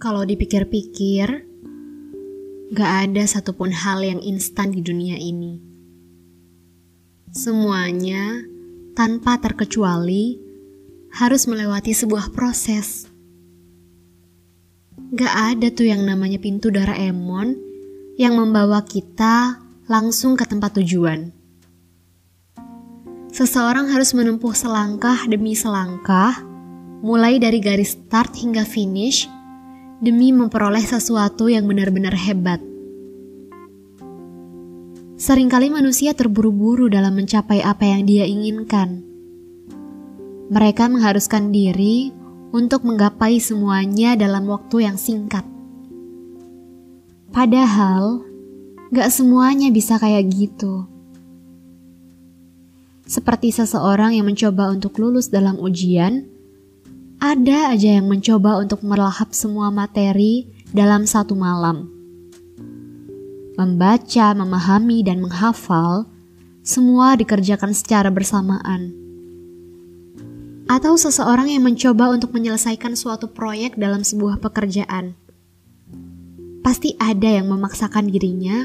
Kalau dipikir-pikir, gak ada satupun hal yang instan di dunia ini. Semuanya, tanpa terkecuali, harus melewati sebuah proses. Gak ada tuh yang namanya pintu Doraemon yang membawa kita langsung ke tempat tujuan. Seseorang harus menempuh selangkah demi selangkah, mulai dari garis start hingga finish, demi memperoleh sesuatu yang benar-benar hebat. Seringkali manusia terburu-buru dalam mencapai apa yang dia inginkan. Mereka mengharuskan diri untuk menggapai semuanya dalam waktu yang singkat. Padahal, gak semuanya bisa kayak gitu. Seperti seseorang yang mencoba untuk lulus dalam ujian, ada aja yang mencoba untuk melahap semua materi dalam satu malam. Membaca, memahami, dan menghafal semua dikerjakan secara bersamaan. Atau seseorang yang mencoba untuk menyelesaikan suatu proyek dalam sebuah pekerjaan. Pasti ada yang memaksakan dirinya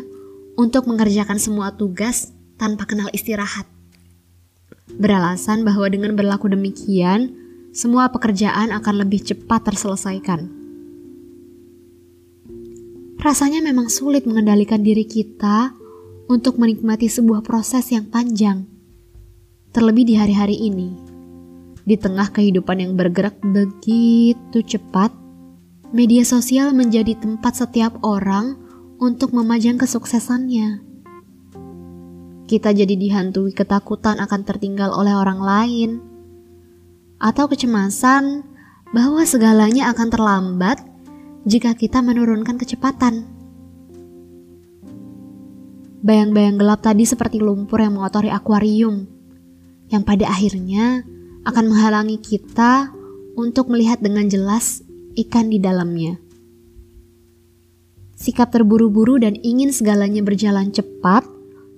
untuk mengerjakan semua tugas tanpa kenal istirahat beralasan bahwa dengan berlaku demikian, semua pekerjaan akan lebih cepat terselesaikan. Rasanya memang sulit mengendalikan diri kita untuk menikmati sebuah proses yang panjang, terlebih di hari-hari ini. Di tengah kehidupan yang bergerak begitu cepat, media sosial menjadi tempat setiap orang untuk memajang kesuksesannya kita jadi dihantui ketakutan akan tertinggal oleh orang lain, atau kecemasan bahwa segalanya akan terlambat jika kita menurunkan kecepatan. Bayang-bayang gelap tadi seperti lumpur yang mengotori akuarium, yang pada akhirnya akan menghalangi kita untuk melihat dengan jelas ikan di dalamnya. Sikap terburu-buru dan ingin segalanya berjalan cepat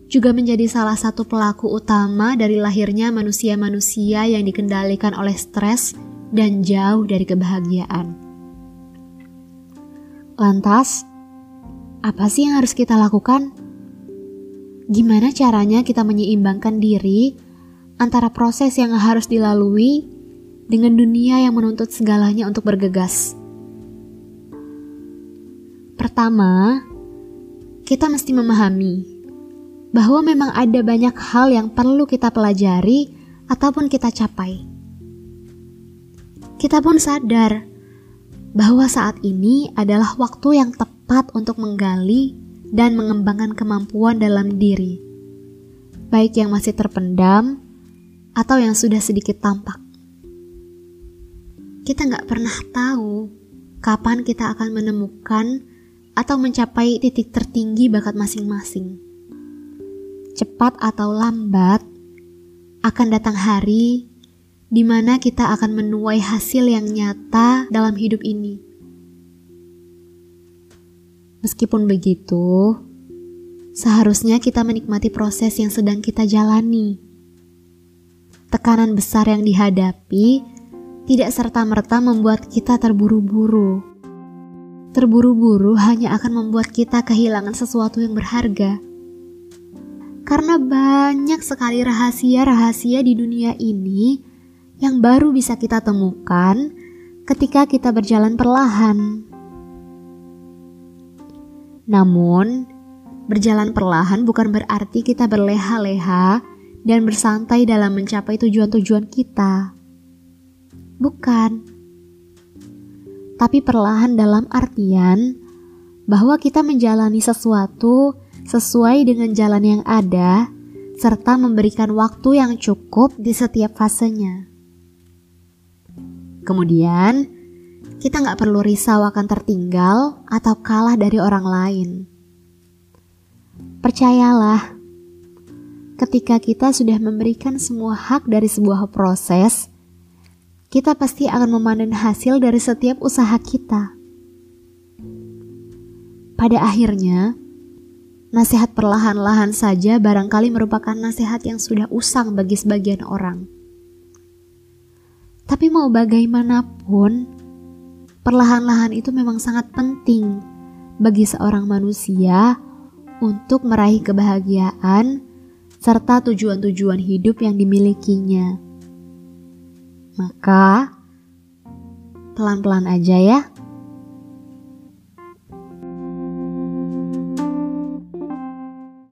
juga menjadi salah satu pelaku utama dari lahirnya manusia-manusia yang dikendalikan oleh stres dan jauh dari kebahagiaan. Lantas, apa sih yang harus kita lakukan? Gimana caranya kita menyeimbangkan diri antara proses yang harus dilalui dengan dunia yang menuntut segalanya untuk bergegas? Pertama, kita mesti memahami bahwa memang ada banyak hal yang perlu kita pelajari ataupun kita capai. Kita pun sadar bahwa saat ini adalah waktu yang tepat untuk menggali dan mengembangkan kemampuan dalam diri, baik yang masih terpendam atau yang sudah sedikit tampak. Kita nggak pernah tahu kapan kita akan menemukan atau mencapai titik tertinggi bakat masing-masing cepat atau lambat, akan datang hari di mana kita akan menuai hasil yang nyata dalam hidup ini. Meskipun begitu, seharusnya kita menikmati proses yang sedang kita jalani. Tekanan besar yang dihadapi tidak serta-merta membuat kita terburu-buru. Terburu-buru hanya akan membuat kita kehilangan sesuatu yang berharga karena banyak sekali rahasia-rahasia di dunia ini yang baru bisa kita temukan ketika kita berjalan perlahan. Namun, berjalan perlahan bukan berarti kita berleha-leha dan bersantai dalam mencapai tujuan-tujuan kita. Bukan. Tapi perlahan dalam artian bahwa kita menjalani sesuatu sesuai dengan jalan yang ada, serta memberikan waktu yang cukup di setiap fasenya. Kemudian, kita nggak perlu risau akan tertinggal atau kalah dari orang lain. Percayalah, ketika kita sudah memberikan semua hak dari sebuah proses, kita pasti akan memanen hasil dari setiap usaha kita. Pada akhirnya, Nasihat perlahan-lahan saja barangkali merupakan nasihat yang sudah usang bagi sebagian orang. Tapi mau bagaimanapun, perlahan-lahan itu memang sangat penting bagi seorang manusia untuk meraih kebahagiaan serta tujuan-tujuan hidup yang dimilikinya. Maka, pelan-pelan aja ya.